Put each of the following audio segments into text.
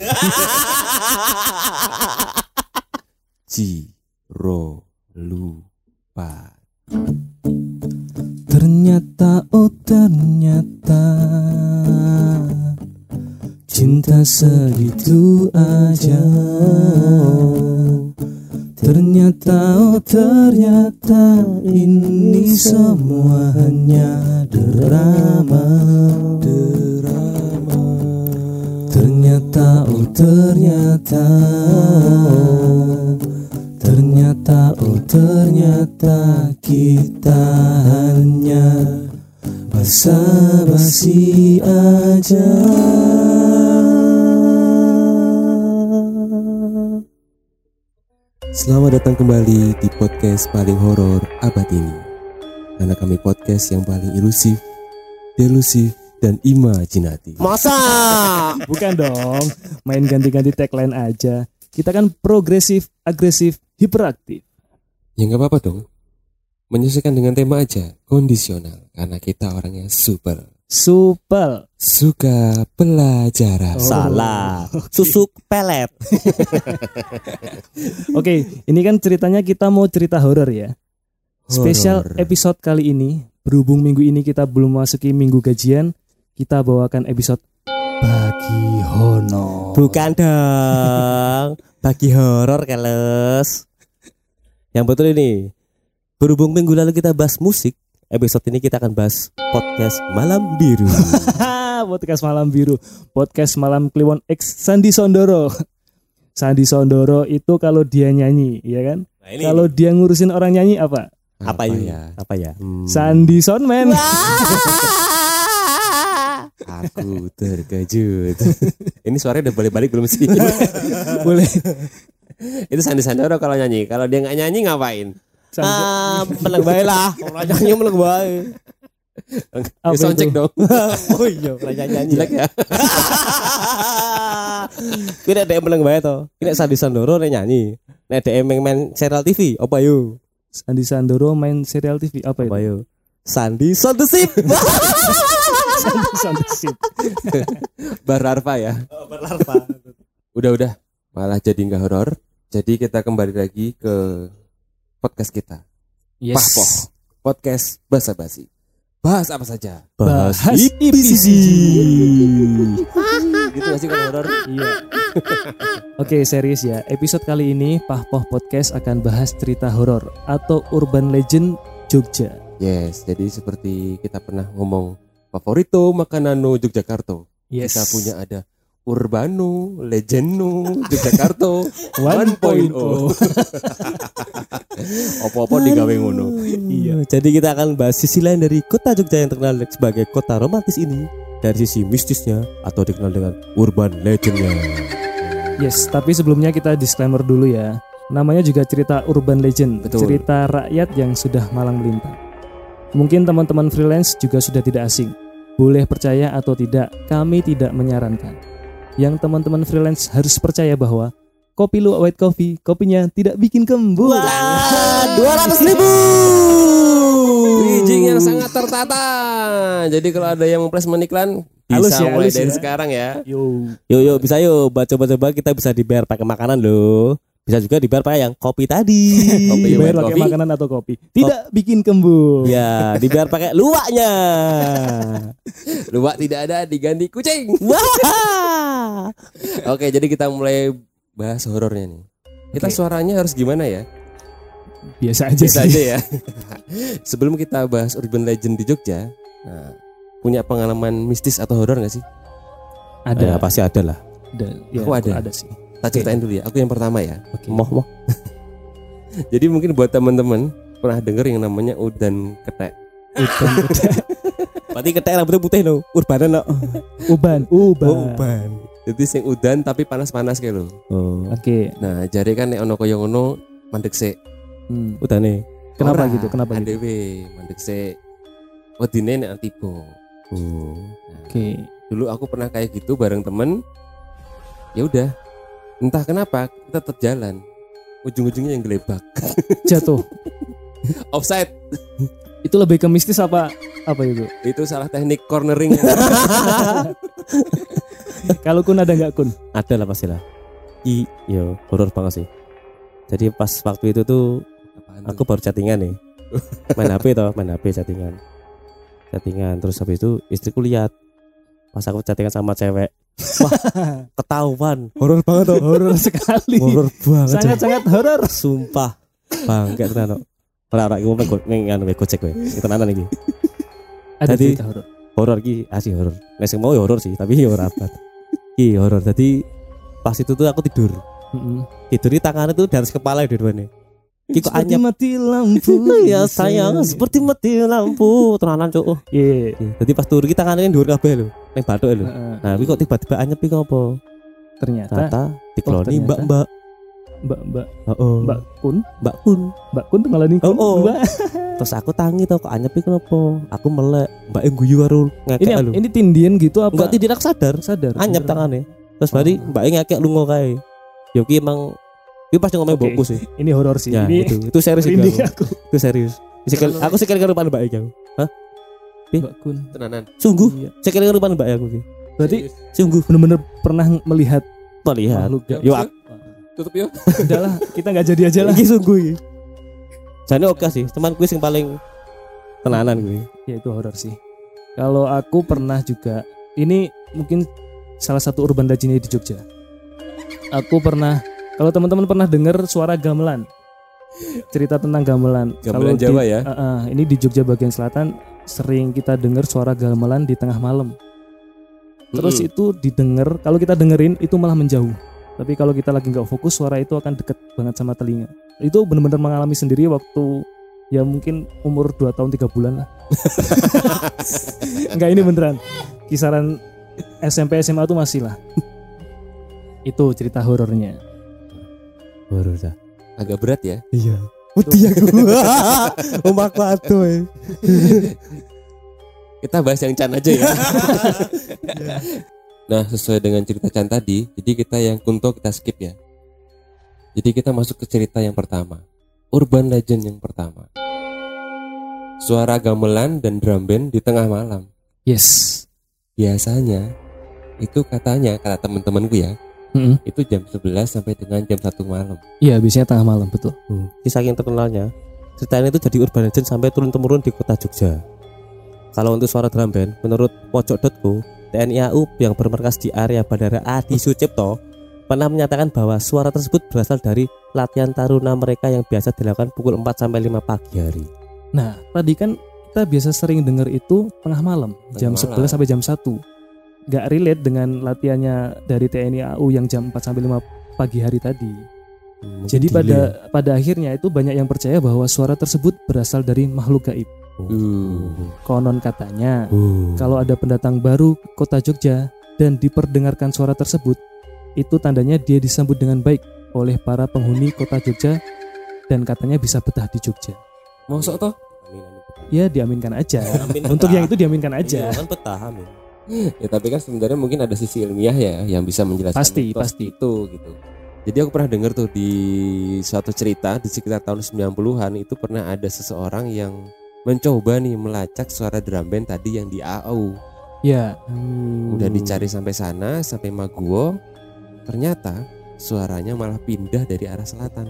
Ciro lupa. Ternyata oh ternyata Cinta segitu aja Ternyata oh ternyata Ini semua hanya drama Drama Oh ternyata Ternyata oh ternyata kita hanya basa-basi aja Selamat datang kembali di podcast paling horor abad ini. Karena kami podcast yang paling ilusif, delusif, dan imajinatif. Masa? Bukan dong Main ganti-ganti tagline aja Kita kan progresif, agresif, hiperaktif Ya nggak apa-apa dong. Menyesuaikan dengan tema aja, kondisional. Karena kita orangnya super. Supel Suka pelajaran. Oh. Salah. Susuk pelet. Oke ini kan ceritanya kita mau cerita horor ya Spesial Horor. episode kali ini Berhubung minggu ini kita belum masuki minggu gajian Kita bawakan episode Bagi Hono Bukan dong. Bagi horor keles. Yang betul ini. Berhubung minggu lalu kita bahas musik, episode ini kita akan bahas podcast Malam Biru. Podcast Malam Biru Podcast Malam Kliwon X Sandi Sondoro Sandi Sondoro itu kalau dia nyanyi ya kan Nah, ini Kalau dia ngurusin orang nyanyi apa? apa, ya? ya? Apa ya? Hmm. Sandi Soundman Aku terkejut. Ini suaranya udah balik-balik belum sih? Boleh Itu Sandi Sandoro kalau nyanyi. Kalau dia nggak nyanyi ngapain? Sandi, Ah, bae lah. Ora nyanyi meleng bae. Apa Ya, soundcheck itu? dong. Oh iya, ora nyanyi. Jelek ya. Kuwi nek dhek meleng bae to. Kuwi nek Sandi Sandoro nek nyanyi. Nek dhek main main serial TV, apa yo? Sandi Sandoro main serial TV apa itu? Apa yo? Sandi Son Ship. Sandi Sandi Sip. Bar ya. Berlarva. Udah udah. Malah jadi nggak horor. Jadi kita kembali lagi ke podcast kita. Yes. Pahpoh. Podcast basa basi. Bahas apa saja. Bahas IPCC. Gitu gak sih kalau horor? Iya. Oke, serius ya. Episode kali ini Pahpoh Podcast akan bahas cerita horor atau urban legend Jogja. Yes, jadi seperti kita pernah ngomong favorito makanano Yogyakarta. Yes. Kita punya ada Urbano, Legendo, Yogyakarta 1.0. Apa-apa digawe ngono. Iya. Jadi kita akan bahas sisi lain dari kota Jogja yang terkenal sebagai kota romantis ini dari sisi mistisnya atau dikenal dengan urban legendnya. Yes, tapi sebelumnya kita disclaimer dulu ya. Namanya juga cerita urban legend, Betul. cerita rakyat yang sudah malang melintang. Mungkin teman-teman freelance juga sudah tidak asing. Boleh percaya atau tidak, kami tidak menyarankan. Yang teman-teman freelance harus percaya bahwa kopi lu white coffee, kopinya tidak bikin kembung. Wah, dua ratus ribu. Bridging yang sangat tertata. Jadi kalau ada yang mau placement iklan bisa Halus ya, mulai halus dari ya. sekarang ya. Yo, Yuk yuk bisa yuk Buat coba-coba kita bisa dibayar pakai makanan loh. Bisa juga dibayar pakai yang kopi tadi. Kopi dibayar pakai coffee. makanan atau kopi. Tidak bikin kembung. Ya, dibayar pakai luwaknya. Luwak tidak ada diganti kucing. Wah. Oke, jadi kita mulai bahas horornya nih. Kita Oke. suaranya harus gimana ya? Biasa aja Bisa sih. aja ya. Sebelum kita bahas urban legend di Jogja, nah, punya pengalaman mistis atau horor nggak sih? Ada Ada, pasti ada lah. ada, ya, Aku ada. ada sih. Tak ceritain dulu ya. Aku yang pertama ya. Oke. Moh moh. Jadi mungkin buat teman-teman pernah dengar yang namanya udan ketek. Uban, Berarti ketek rambutnya putih loh. Urbanan loh. uban, uban. Uban. Jadi sing udan tapi panas-panas kayak lo. Oh, Oke. Nah, jari kan nek ono ngono mandek sik. Hmm. nih. Kenapa Ora, gitu? Kenapa gitu? ADW mandek sik. Wedine nek tiba. Oh. Oke. Dulu aku pernah kayak gitu bareng temen. Ya udah. Entah kenapa kita tetap jalan. Ujung-ujungnya yang gelebak. Jatuh. Offside. Itu lebih ke mistis apa apa itu? Itu salah teknik cornering. Kalau kun ada nggak kun? Ada lah pasti lah. I, yo, horor banget sih. Jadi pas waktu itu tuh Apaan aku baru chattingan nih. Main HP toh, main HP chattingan. Chattingan terus habis itu istriku lihat pas aku chattingan sama cewek. Wah, ketahuan. Horor banget tuh. Horor sekali. Horor banget. Cok. Sangat-sangat horor. Sumpah. Bangke tenan kok. Ora ora iku mek ning anu mek gojek kowe. Iki tenanan iki. Jadi- horor. Horor iki asli horor. Nek sing mau ya horor sih, tapi ya ora apa. Iki horor. Jadi pas itu tuh aku tidur. Tidur di tangannya tuh dari kepala dua-duanya. Iki kok Seperti anyep. mati lampu. Ya sayang seperti mati lampu tenanan cuk. Iya. Jadi pas turu kita tangannya dhuwur kabeh lho, ning bathuk lho. Nah, iki kok tiba-tiba anyep iki apa? Ternyata Ternyata dikeloni ternyata. mbak-mbak. Mbak Mbak Heeh. Mbak Kun, Mbak Kun. Mbak Kun tenggelam Oh, oh. Terus aku tangi tau kok anyep iki kenapa? Aku melek, mbak yang guyu karo Ini ngekek lho. ini tindian gitu apa? Enggak tidak sadar, sadar. anyep tangannya. Terus bari mbak yang ngekek lunga kae. Yo ki emang Iki pasti ngomong Oke. mbokku sih. Ini horor sih. Ya, ini itu. Itu serius merinding aku. aku. Itu serius. Sekali, aku sekali karo mbak aku. Hah? Mbak Kun. Tenanan. Sungguh, Iya. sekali karo pan mbak aku iki. Berarti Sungguh. benar-benar pernah melihat Tuh lihat. Yo aku Tutup yo. Udah lah, kita nggak jadi aja lah. iki sungguh iki. Jane oke sih, cuman kuwi sing paling tenanan kuwi. Ya itu horor sih. Kalau aku pernah juga, ini mungkin salah satu urban legend di Jogja. Aku pernah, kalau teman-teman pernah dengar suara gamelan, cerita tentang gamelan. Gamelan Kalau di- Jawa ya. Ah, ah, ini di Jogja bagian selatan sering kita dengar suara gamelan di tengah malam. Terus Mm-mm. itu didengar, kalau kita dengerin itu malah menjauh. Tapi kalau kita lagi nggak fokus, suara itu akan deket banget sama telinga. Itu benar-benar mengalami sendiri waktu ya mungkin umur 2 tahun 3 bulan lah. Enggak ini beneran. Kisaran SMP SMA tuh masih lah. itu cerita horornya. Horor dah. agak berat ya. Iya. Wedi aku. Omakku aduh. eh. Kita bahas yang Chan aja ya. nah, sesuai dengan cerita Chan tadi, jadi kita yang Kunto kita skip ya. Jadi kita masuk ke cerita yang pertama. Urban legend yang pertama. Suara gamelan dan drum band di tengah malam. Yes. Biasanya itu katanya kata teman-temanku ya, Mm-mm. itu jam 11 sampai dengan jam 1 malam. Iya, biasanya tengah malam betul. Hmm. Saking terkenalnya, cerita ini tuh jadi urban legend sampai turun-temurun di kota Jogja. Kalau untuk suara drum band, menurut pojok.co, TNI AU yang bermarkas di area Bandara Adi Sucipto pernah menyatakan bahwa suara tersebut berasal dari latihan taruna mereka yang biasa dilakukan pukul 4 sampai 5 pagi hari. Nah, tadi kan kita biasa sering dengar itu tengah malam, jam Tengah 11 sampai jam 1. Gak relate dengan latihannya dari TNI AU yang jam 4 sampai 5 pagi hari tadi. Hmm, Jadi pada ya. pada akhirnya itu banyak yang percaya bahwa suara tersebut berasal dari makhluk gaib. Uh. Konon katanya, Uh. kalau ada pendatang baru ke kota Jogja dan diperdengarkan suara tersebut, itu tandanya dia disambut dengan baik oleh para penghuni kota Jogja dan katanya bisa betah di Jogja. Toh? Amin, amin, betah. Ya diaminkan aja. Amin, Untuk yang itu diaminkan aja. Iya, kan betah amin. Ya tapi kan sebenarnya mungkin ada sisi ilmiah ya yang bisa menjelaskan Pasti, pasti. itu gitu. Jadi aku pernah dengar tuh di suatu cerita di sekitar tahun 90-an itu pernah ada seseorang yang mencoba nih melacak suara drum band tadi yang di AU. Ya, Udah dicari sampai sana sampai Maguwo. Ternyata suaranya malah pindah dari arah selatan.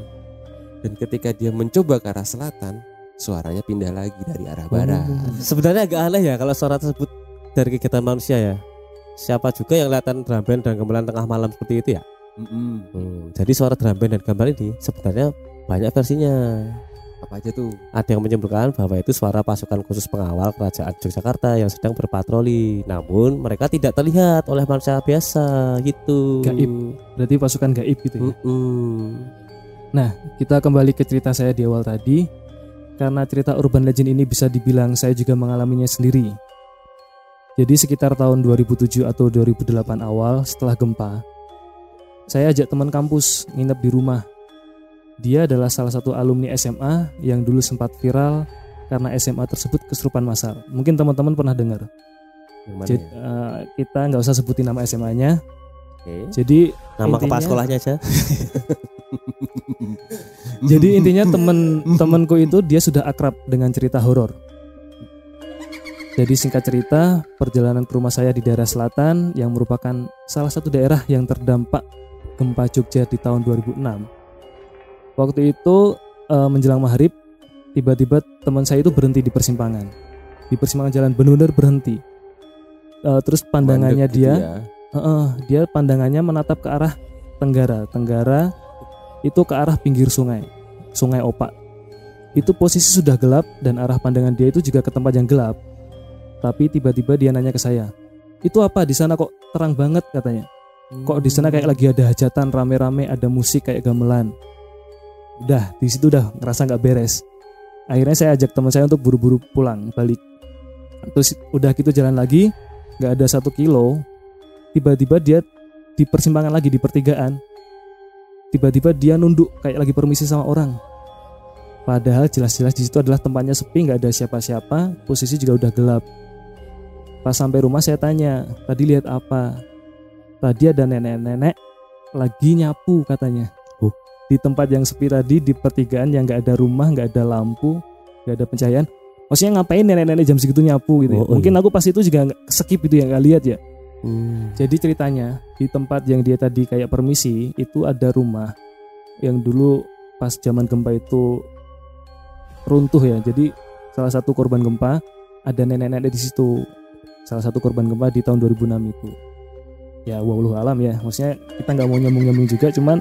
Dan ketika dia mencoba ke arah selatan, suaranya pindah lagi dari arah barat. Sebenarnya agak aneh ya kalau suara tersebut dari kegiatan manusia ya. Siapa juga yang latihan drum band dan gamelan tengah malam seperti itu ya? Mm-mm. Hmm, jadi suara drum band dan gamelan ini sebenarnya banyak versinya. Apa aja tuh? Ada yang menyebutkan bahwa itu suara pasukan khusus pengawal kerajaan Yogyakarta yang sedang berpatroli. Namun mereka tidak terlihat oleh manusia biasa gitu. Gaib. berarti pasukan gaib gitu ya. Mm-mm. Kita kembali ke cerita saya di awal tadi. Karena cerita urban legend ini bisa dibilang saya juga mengalaminya sendiri. Jadi sekitar tahun 2007 atau 2008 awal setelah gempa, saya ajak teman kampus nginep di rumah. Dia adalah salah satu alumni SMA yang dulu sempat viral karena SMA tersebut kesurupan massal. Mungkin teman-teman pernah dengar. Jadi, ya? eh, kita nggak usah sebutin nama SMA-nya. Oke. Jadi Nama kepala intinya- sekolahnya aja. Jadi intinya temen temanku itu dia sudah akrab dengan cerita horor. Jadi singkat cerita, perjalanan ke rumah saya di daerah selatan yang merupakan salah satu daerah yang terdampak gempa Jogja di tahun 2006. Waktu itu eh, menjelang maghrib, tiba-tiba teman saya itu berhenti di persimpangan. Di persimpangan jalan benar-benar berhenti. Eh, terus pandangannya Mandek gitu dia, ya. Heeh, dia pandangannya menatap ke arah tenggara. Tenggara itu ke arah pinggir sungai, Sungai Opak. Itu posisi sudah gelap dan arah pandangan dia itu juga ke tempat yang gelap. Tapi tiba-tiba dia nanya ke saya, "Itu apa di sana kok terang banget?" katanya. Kok di sana kayak lagi ada hajatan rame-rame, ada musik kayak gamelan. Udah, di situ udah ngerasa nggak beres. Akhirnya saya ajak teman saya untuk buru-buru pulang balik. Terus udah gitu jalan lagi, nggak ada satu kilo. Tiba-tiba dia di persimpangan lagi di pertigaan. Tiba-tiba dia nunduk kayak lagi permisi sama orang. Padahal jelas-jelas di situ adalah tempatnya sepi, nggak ada siapa-siapa, posisi juga udah gelap. Pas sampai rumah saya tanya, tadi lihat apa? Tadi ada nenek-nenek lagi nyapu katanya. Oh. Di tempat yang sepi tadi di pertigaan yang nggak ada rumah, nggak ada lampu, nggak ada pencahayaan. Maksudnya ngapain nenek-nenek jam segitu nyapu gitu? ya? Oh, oh Mungkin iya. aku pas itu juga skip itu ya nggak lihat ya. Hmm. Jadi ceritanya di tempat yang dia tadi kayak permisi itu ada rumah yang dulu pas zaman gempa itu runtuh ya. Jadi salah satu korban gempa ada nenek-nenek di situ. Salah satu korban gempa di tahun 2006 itu. Ya wallahu alam ya. Maksudnya kita nggak mau nyambung-nyambung juga cuman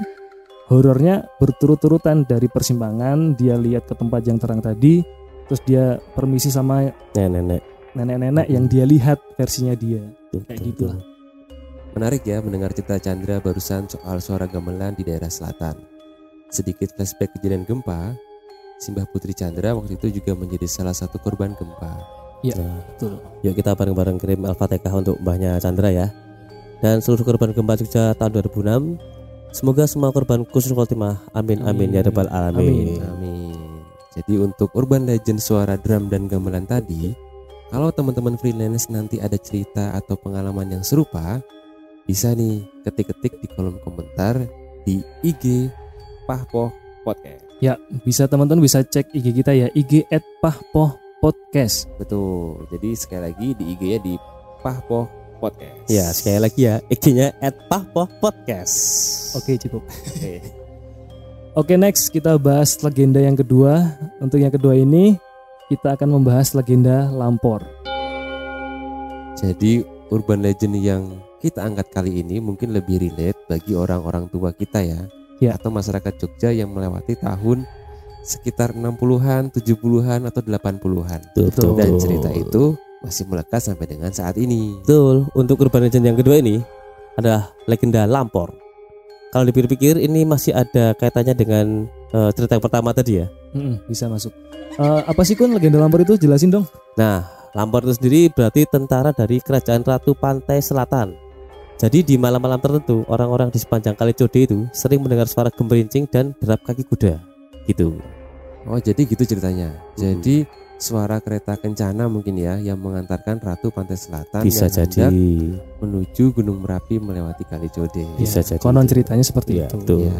horornya berturut-turutan dari persimpangan dia lihat ke tempat yang terang tadi terus dia permisi sama Nenek-nenek. nenek-nenek yang dia lihat versinya dia. Kayak gitu lah. Menarik ya mendengar cerita Chandra barusan soal suara gamelan di daerah selatan. Sedikit flashback kejadian gempa, Simbah Putri Chandra waktu itu juga menjadi salah satu korban gempa. Nah, Betul. Yuk kita bareng-bareng kirim Al-Fatihah untuk mbahnya Chandra ya. Dan seluruh korban gempa Jogja tahun 2006. Semoga semua korban khusus khotimah. Amin amin, ya rabbal alamin. Amin. Jadi untuk urban legend suara drum dan gamelan tadi, kalau teman-teman freelance nanti ada cerita atau pengalaman yang serupa, bisa nih ketik-ketik di kolom komentar di IG Pahpoh Podcast. Ya, bisa teman-teman bisa cek IG kita ya, IG @pahpoh podcast. Betul. Jadi sekali lagi di IG ya di Pahpoh Podcast. Ya sekali lagi ya, IG-nya @pahpoh_podcast. Oke, cukup. Oke. Oke, next kita bahas legenda yang kedua. Untuk yang kedua ini kita akan membahas legenda Lampor. Jadi urban legend yang kita angkat kali ini mungkin lebih relate bagi orang-orang tua kita ya, Ya. atau masyarakat Jogja yang melewati tahun sekitar 60-an, 70-an atau 80-an. Betul. Dan cerita itu masih melekat sampai dengan saat ini. Betul. Untuk urban legend yang kedua ini adalah legenda Lampor. Kalau dipikir-pikir ini masih ada kaitannya dengan eh, cerita yang pertama tadi ya. Mm-mm, bisa masuk. Eh, apa sih kun legenda Lampor itu? Jelasin dong. Nah, Lampor itu sendiri berarti tentara dari Kerajaan Ratu Pantai Selatan. Jadi di malam-malam tertentu orang-orang di sepanjang Kali Code itu sering mendengar suara gemerincing dan derap kaki kuda. Gitu. Oh, jadi gitu ceritanya. Hmm. Jadi suara kereta kencana mungkin ya yang mengantarkan Ratu Pantai Selatan Bisa yang jadi. hendak menuju Gunung Merapi melewati Kali Code. Bisa Ya, jadi. Konon ceritanya seperti Iya, itu. Ya.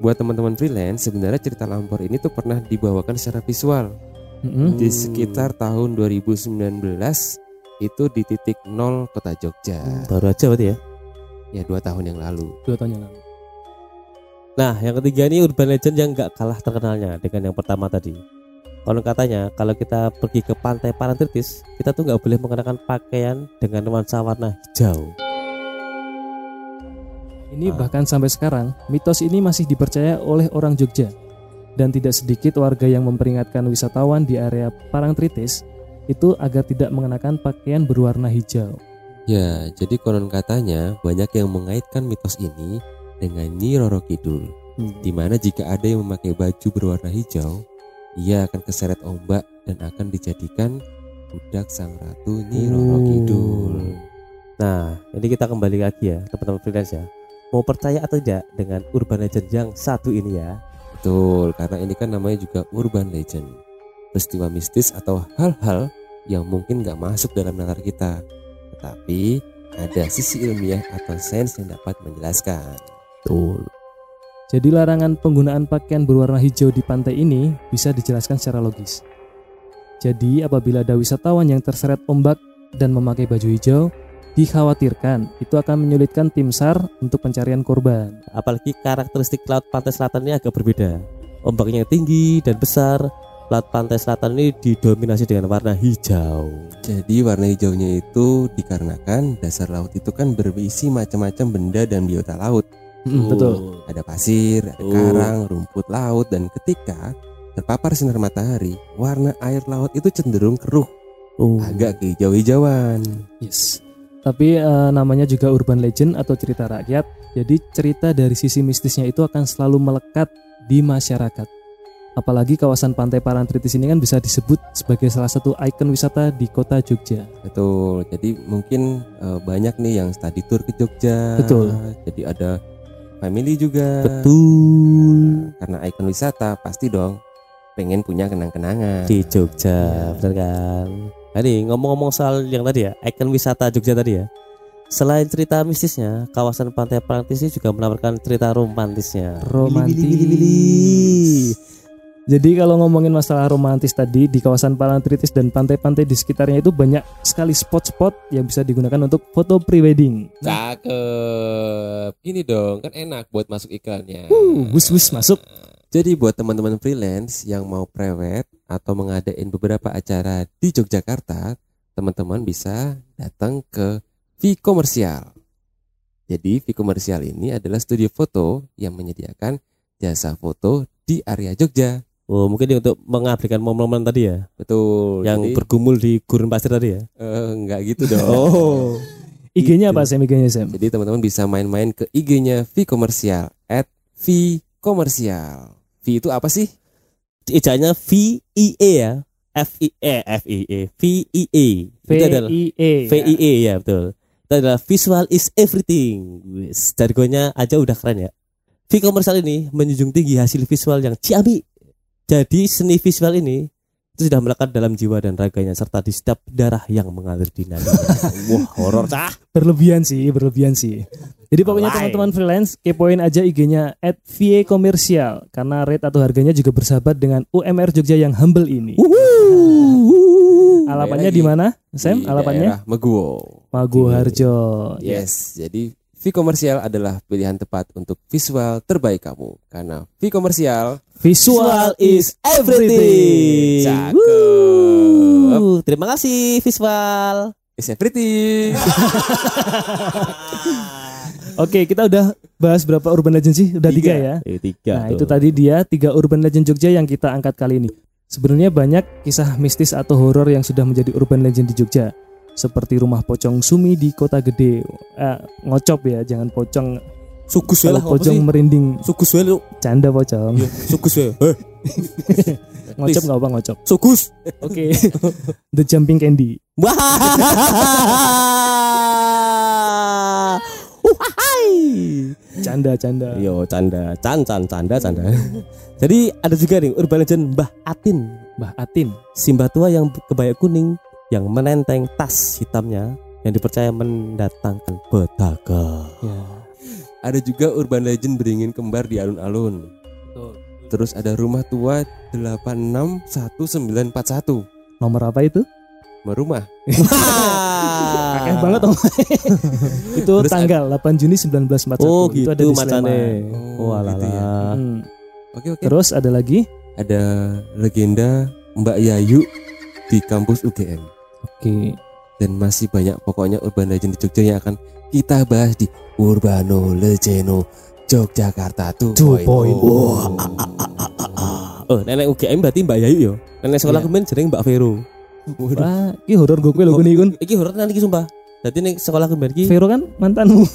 Buat teman-teman freelance, sebenarnya cerita Lampor ini tuh pernah dibawakan secara visual Mm-mm. di Hmm. sekitar tahun 2019 itu di titik nol kota Jogja. Baru aja berarti ya. Ya dua tahun yang lalu. Dua tahun yang lalu. Nah, yang ketiga ini urban legend yang nggak kalah terkenalnya dengan yang pertama tadi. Konon katanya kalau kita pergi ke pantai Parangtritis, kita tuh nggak boleh mengenakan pakaian dengan nuansa warna hijau. Ini Ah. bahkan sampai sekarang mitos ini masih dipercaya oleh orang Jogja dan tidak sedikit warga yang memperingatkan wisatawan di area Parangtritis itu agar tidak mengenakan pakaian berwarna hijau. Ya, jadi konon katanya banyak yang mengaitkan mitos ini dengan Nyi Roro Kidul. Di mana jika ada yang memakai baju berwarna hijau, ia akan keseret ombak dan akan dijadikan budak sang ratu Nyi Roro Oh. Kidul. Nah, ini kita kembali lagi ya, teman-teman freelance ya. Mau percaya atau tidak dengan urban legend yang satu ini ya? Betul, karena ini kan namanya juga urban legend. Peristiwa mistis atau hal-hal yang mungkin nggak masuk dalam nalar kita. Tetapi ada sisi ilmiah atau sains yang dapat menjelaskan. Betul. Jadi larangan penggunaan pakaian berwarna hijau di pantai ini bisa dijelaskan secara logis. Jadi apabila ada wisatawan yang terseret ombak dan memakai baju hijau, dikhawatirkan itu akan menyulitkan tim SAR untuk pencarian korban. Apalagi karakteristik laut pantai selatan ini agak berbeda. Ombaknya tinggi dan besar. Laut pantai selatan ini didominasi dengan warna hijau. Jadi warna hijaunya itu dikarenakan dasar laut itu kan berisi macam-macam benda dan biota laut. Mm, Betul. Ada pasir, ada Oh. karang, rumput laut dan ketika terpapar sinar matahari, warna air laut itu cenderung keruh, Oh. agak kehijau-hijauan. Yes. Tapi eh, namanya juga urban legend atau cerita rakyat. Jadi cerita dari sisi mistisnya itu akan selalu melekat di masyarakat. Apalagi kawasan Pantai Parangtritis ini kan bisa disebut sebagai salah satu ikon wisata di kota Jogja. Betul. Jadi mungkin eh, banyak nih yang study tour ke Jogja. Betul. Jadi ada family juga. Betul. Karena ikon wisata pasti dong pengen punya kenang-kenangan. Di Jogja, benar kan? Nah, ini ngomong-ngomong soal yang tadi ya, ikon wisata Jogja tadi ya. Selain cerita mistisnya, kawasan Pantai ini juga menawarkan cerita romantisnya. Romantis. Wili, wili, wili. Jadi kalau ngomongin masalah romantis tadi di kawasan Parangtritis dan pantai-pantai di sekitarnya itu banyak sekali spot-spot yang bisa digunakan untuk foto prewedding. Cakep. Ini dong, kan enak buat masuk iklannya. Uh, bus-bus masuk. Jadi buat teman-teman freelance yang mau prewed atau mengadain beberapa acara di Yogyakarta, teman-teman bisa datang ke V Komersial. Jadi V Komersial ini adalah studio foto yang menyediakan jasa foto di area Jogja. Oh, mungkin ini untuk mengabadikan momen-momen tadi ya, Betul. yang Jadi, bergumul di gurun pasir tadi ya. eh, nggak gitu dong. Oh. IG-nya apa Sam? IG-nya Sam? Jadi teman-teman bisa main-main ke IG-nya V Komersial at V Komersial. V itu apa sih? Ejanya V I E ya. F I E F I E V I E. Itu adalah VIE. V I E ya betul. Itu adalah visual is everything. Wis, jargonnya aja udah keren ya. V komersial ini menjunjung tinggi hasil visual yang ciami. Jadi seni visual ini itu sudah melekat dalam jiwa dan raganya serta di setiap darah yang mengalir di nadi. Wah, horor cah. Berlebihan sih, berlebihan sih. Jadi pokoknya teman-teman freelance kepoin aja IG-nya at VA Komersial karena rate atau harganya juga bersahabat dengan UMR Jogja yang humble ini. Alapannya di mana? Sam, Di alapannya? daerah Meguwo. Maguharjo. Yes, jadi V komersial adalah pilihan tepat untuk visual terbaik kamu karena V komersial Visual is everything. cakep. Terima kasih visual. Is everything. Oke, kita udah bahas berapa urban legend sih? Udah tiga, ya. Eh, tiga. Nah, tuh. itu tadi dia tiga urban legend Jogja yang kita angkat kali ini. Sebenarnya banyak kisah mistis atau horor yang sudah menjadi urban legend di Jogja. Seperti rumah pocong Sumi di Kota Gede. Eh, ngocop ya, jangan pocong. Suku Kalau pocong merinding, Suku suwe lu. canda pocong. Suku suwe. Eh, ngocop nggak apa ngocop. sukus. Oke. The Jumping Candy. Wah. Wahai. Canda, canda. Yo canda, can can canda canda. Jadi ada juga nih urban legend Mbah Atin, Mbah Atin. simbah tua yang kebaya kuning yang menenteng tas hitamnya yang dipercaya mendatangkan petaka. Ya. ada juga urban legend beringin kembar di alun-alun. Terus ada rumah tua 861941. Nomor apa itu? Rumah. Kakek banget om. itu Terus tanggal 8 Juni 1941. Oh itu gitu ada di macane. Sleman. Oh, Oh, gitu ya. alah. Hmm. Oke oke. Terus ada lagi? Ada legenda Mbak Yayu di kampus UGM. Oke. dan masih banyak pokoknya urban legend di Jogja yang akan kita bahas di Urbano Legeno Yogyakarta 2.0. 2.0. Oh, nenek UGM berarti Mbak Yayu yo. Nenek sekolah Iya. kemen jeneng Mbak Vero. Wah, ini horor gue lho gini kun. Iki horor nanti iki sumpah. Jadi nek sekolah kemen iki Vero kan mantanmu.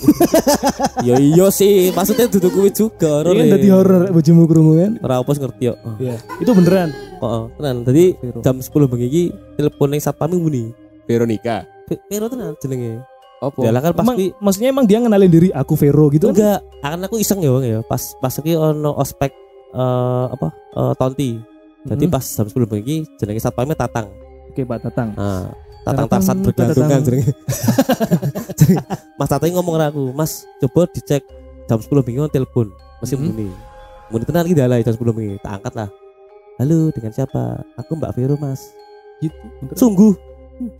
Ya iya sih, maksudnya duduk kuwi juga horor. Ini kan dadi horor bojomu krungu kan. Ora apa ngerti yo. Oh, Iya. Itu beneran. oh, tenan. Tadi Vero. jam 10 bengi iki telepon ning satpam muni. Veronica. Ve- Vero tenan jenenge. Opo? Ya lah kan pas Emang, maksudnya emang dia ngenalin diri aku Vero gitu kan? enggak, akan aku iseng ya Bang ya. Pas pas iki ono ospek eh apa? eh, tonti. Jadi Hmm. pas jam 10 bengi iki jenenge satpamnya Tatang. Oke Pak Tatang. Nah, Tatang Tarsat jenenge. Jenenge- Mas Tatang ngomong ke aku, "Mas, coba dicek jam 10 bengi on telepon." Masih Mhm. muni. Muni tenan dalah jam 10 bengi. Tak angkat lah. Halo, dengan siapa? Aku Mbak Vero, Mas. gitu. Sungguh.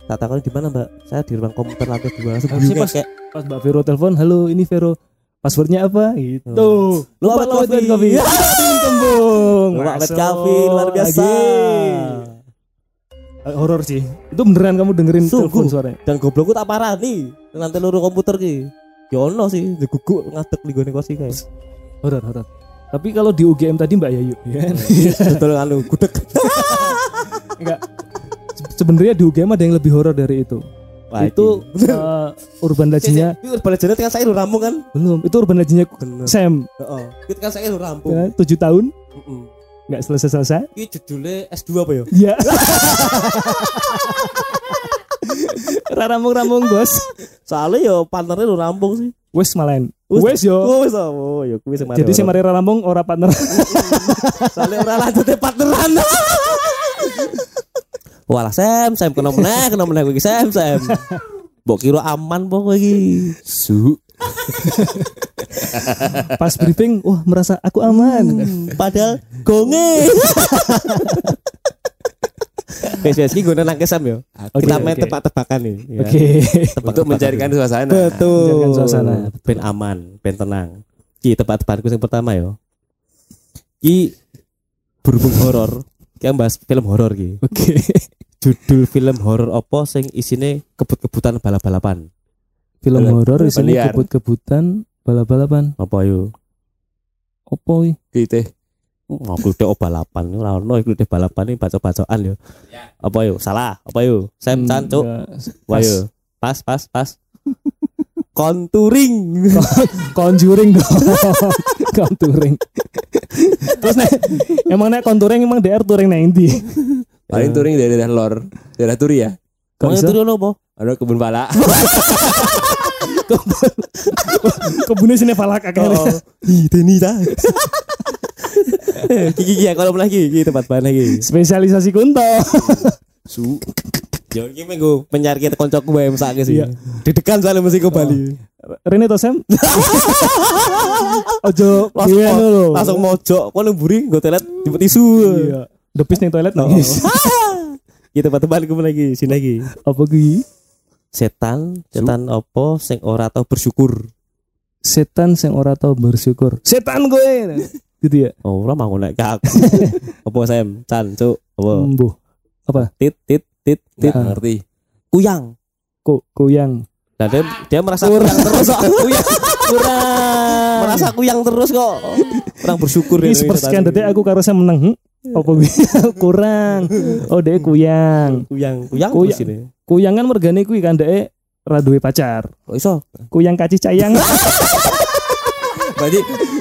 Tak takon di mana mbak? Saya di ruang komputer lantai dua. Langsung pas- kayak pas Mbak Vero telepon halo ini Vero passwordnya apa gitu Oh. lupa Lupa lupa Lupa Ahmad Masuk Kafi, luar biasa. Eh, horor sih itu beneran kamu dengerin telepon suaranya Dan goblokku tak parah nih. Nanti luru komputer ki. Ya ono sih, diguguk ngadeg di gone kursi kayak. horor horor tapi kalau di UGM tadi Mbak Yayu ya kan? Betul anu gudeg. enggak Se- sebenarnya di UGM ada yang lebih horor dari itu Wah, itu eh, urban legendnya Itu urban legend kan saya rampung kan? belum itu urban legendnya. Sam Heeh. Itu kan saya rampung. ya, tujuh tahun Heeh. Nggak selesai selesai Iki judulnya S2 apa ya? ya Raramung-ramung bos Soalnya yo partnernya lu rampung sih. Wes malahan Wes, Wes yo Oh, wes oh, yo kuwi sing Jadi si. Mari Raramung ora partner Soalnya ora lanjutnya partneran. Walah Sam, Sam kena meneh, kena meneh iki Sam, Sam. Mbok kira aman po kowe iki. Su. Pas briefing Wah merasa aku aman Hmm, Padahal gonge. Wes wes iki gue nang Sam yo. Oke, Kita main oke. tebak-tebakan nih. ya. Oke Untuk mencarikan suasana. Betul. Mencairkan suasana. Ben aman, ben tenang. Ki tempat-tempatku yang pertama yo. Ki berhubung horor. Ki bahas film horor ki. Oke Judul film horor apa sing isine kebut-kebutan balap-balapan. Film horor liar. kebut-kebutan balap-balapan Apa yo? Opo wi? Gitu. Aku udah balapan, ora ono iku udah balapan ini baca-bacaan yo. Apa yo? Salah. Apa yo? Sam Chan cuk. Enggak. Wah yo. Pas pas pas. Contouring. Conjuring dong Conjuring Terus nek Emang nek conjuring emang DR touring nek endi? Paling touring dari daerah lor, daerah Turi ya. Kau iso? itu apa? Ada kebun pala. Kebunnya sini falak akhirnya Ih, Deni ta. Kiki kiki kalau lagi iki tempat bahan lagi. Spesialisasi kunto Su. Yo iki menggo penyar kita koncoku wae mesake sih. Iya. Didekan soalnya mesti ke Bali. Rene to Sam Ojo Langsung, Iya langsung mojok kono mburi nggo toilet jemput tisu. Iya Depis ning toilet nangis Iki tempat-tempat ku lagi, sini lagi. Apa kuwi? Setan, setan apa sing ora tau bersyukur. Setan sing ora tau bersyukur Setan gue Gitu ya Oh, ora mau nek kak. apa Sam? Chan, cuk. Apa? Mbuh Tit tit tit tit. Tidak ngerti. Kuyang. Kok kuyang Nah, dia, dia merasa Kurang. kuyang terus kok. Kuyang. Kurang merasa kuyang terus kok. Kurang bersyukur Ini ya, sepersekian detik aku karo Sam menang hmm? Apa gue Kurang Oh dia kuyang kuyang kuyang Kuyang. Terus ini. Kuyang kan mergane kuwi kan dek Raduwe pacar Kok iso? Kuyang kaci cayang Berarti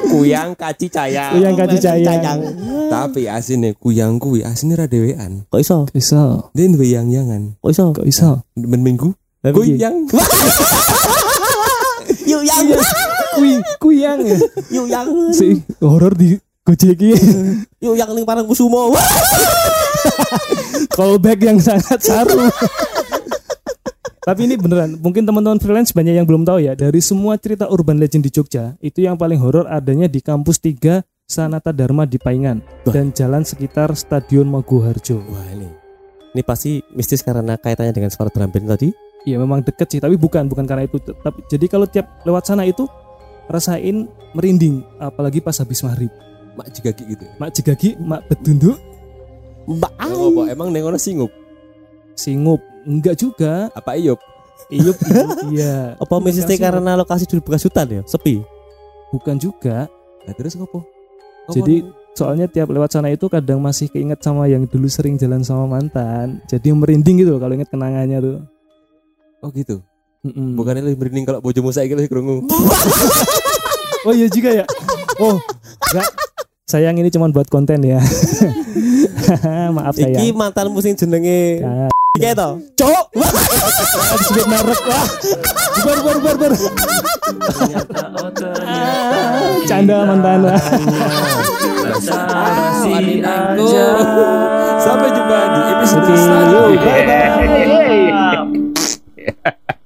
kuyang kaci cayang. Kuyang kaci cayang Tapi asine kuyang kuwi asine ra dhewean. Kok iso? Iso Dia duwe yang-yangan. Kok iso? Kok iso Ben minggu kuyang. Yuk yang. Kuy Kuyang ya Yuk yang. Si horor di Gojek Yuk yang ning parang kusumo. callback yang sangat saru. Tapi ini beneran, mungkin teman-teman freelance banyak yang belum tahu ya. Dari semua cerita urban legend di Jogja, itu yang paling horor adanya di kampus 3 Sanata Dharma di Paingan Wah. dan jalan sekitar Stadion Maguharjo. Wah ini. Ini pasti mistis karena kaitannya dengan suara drum band tadi. Iya memang deket sih, tapi bukan bukan karena itu. Tapi jadi kalau tiap lewat sana itu rasain merinding, apalagi pas habis maghrib. Mak jigagi gitu. Mak jegagi, mak bedunduk, Mbak Oh, apa emang ning ono singup? Singup, enggak juga. Apa iyup? Iyup, iyup, iya. Apa Singup. karena lokasi dulu bekas hutan ya? Sepi. Bukan juga. Lah terus ngopo? Jadi soalnya tiap lewat sana itu kadang masih keinget sama yang dulu sering jalan sama mantan jadi merinding gitu kalau inget kenangannya tuh Oh gitu. Mm-mm. Bukannya lebih merinding kalau bojomu saiki lebih krungu. oh iya juga ya oh enggak sayang ini cuma buat konten ya maaf Iki sayang mantanmu sing jenenge Iki to. cok disebut merek wah. Bubar bubar bubar Ah, canda mantan. Wah Masih aja. Sampai jumpa di episode selanjutnya. bye bye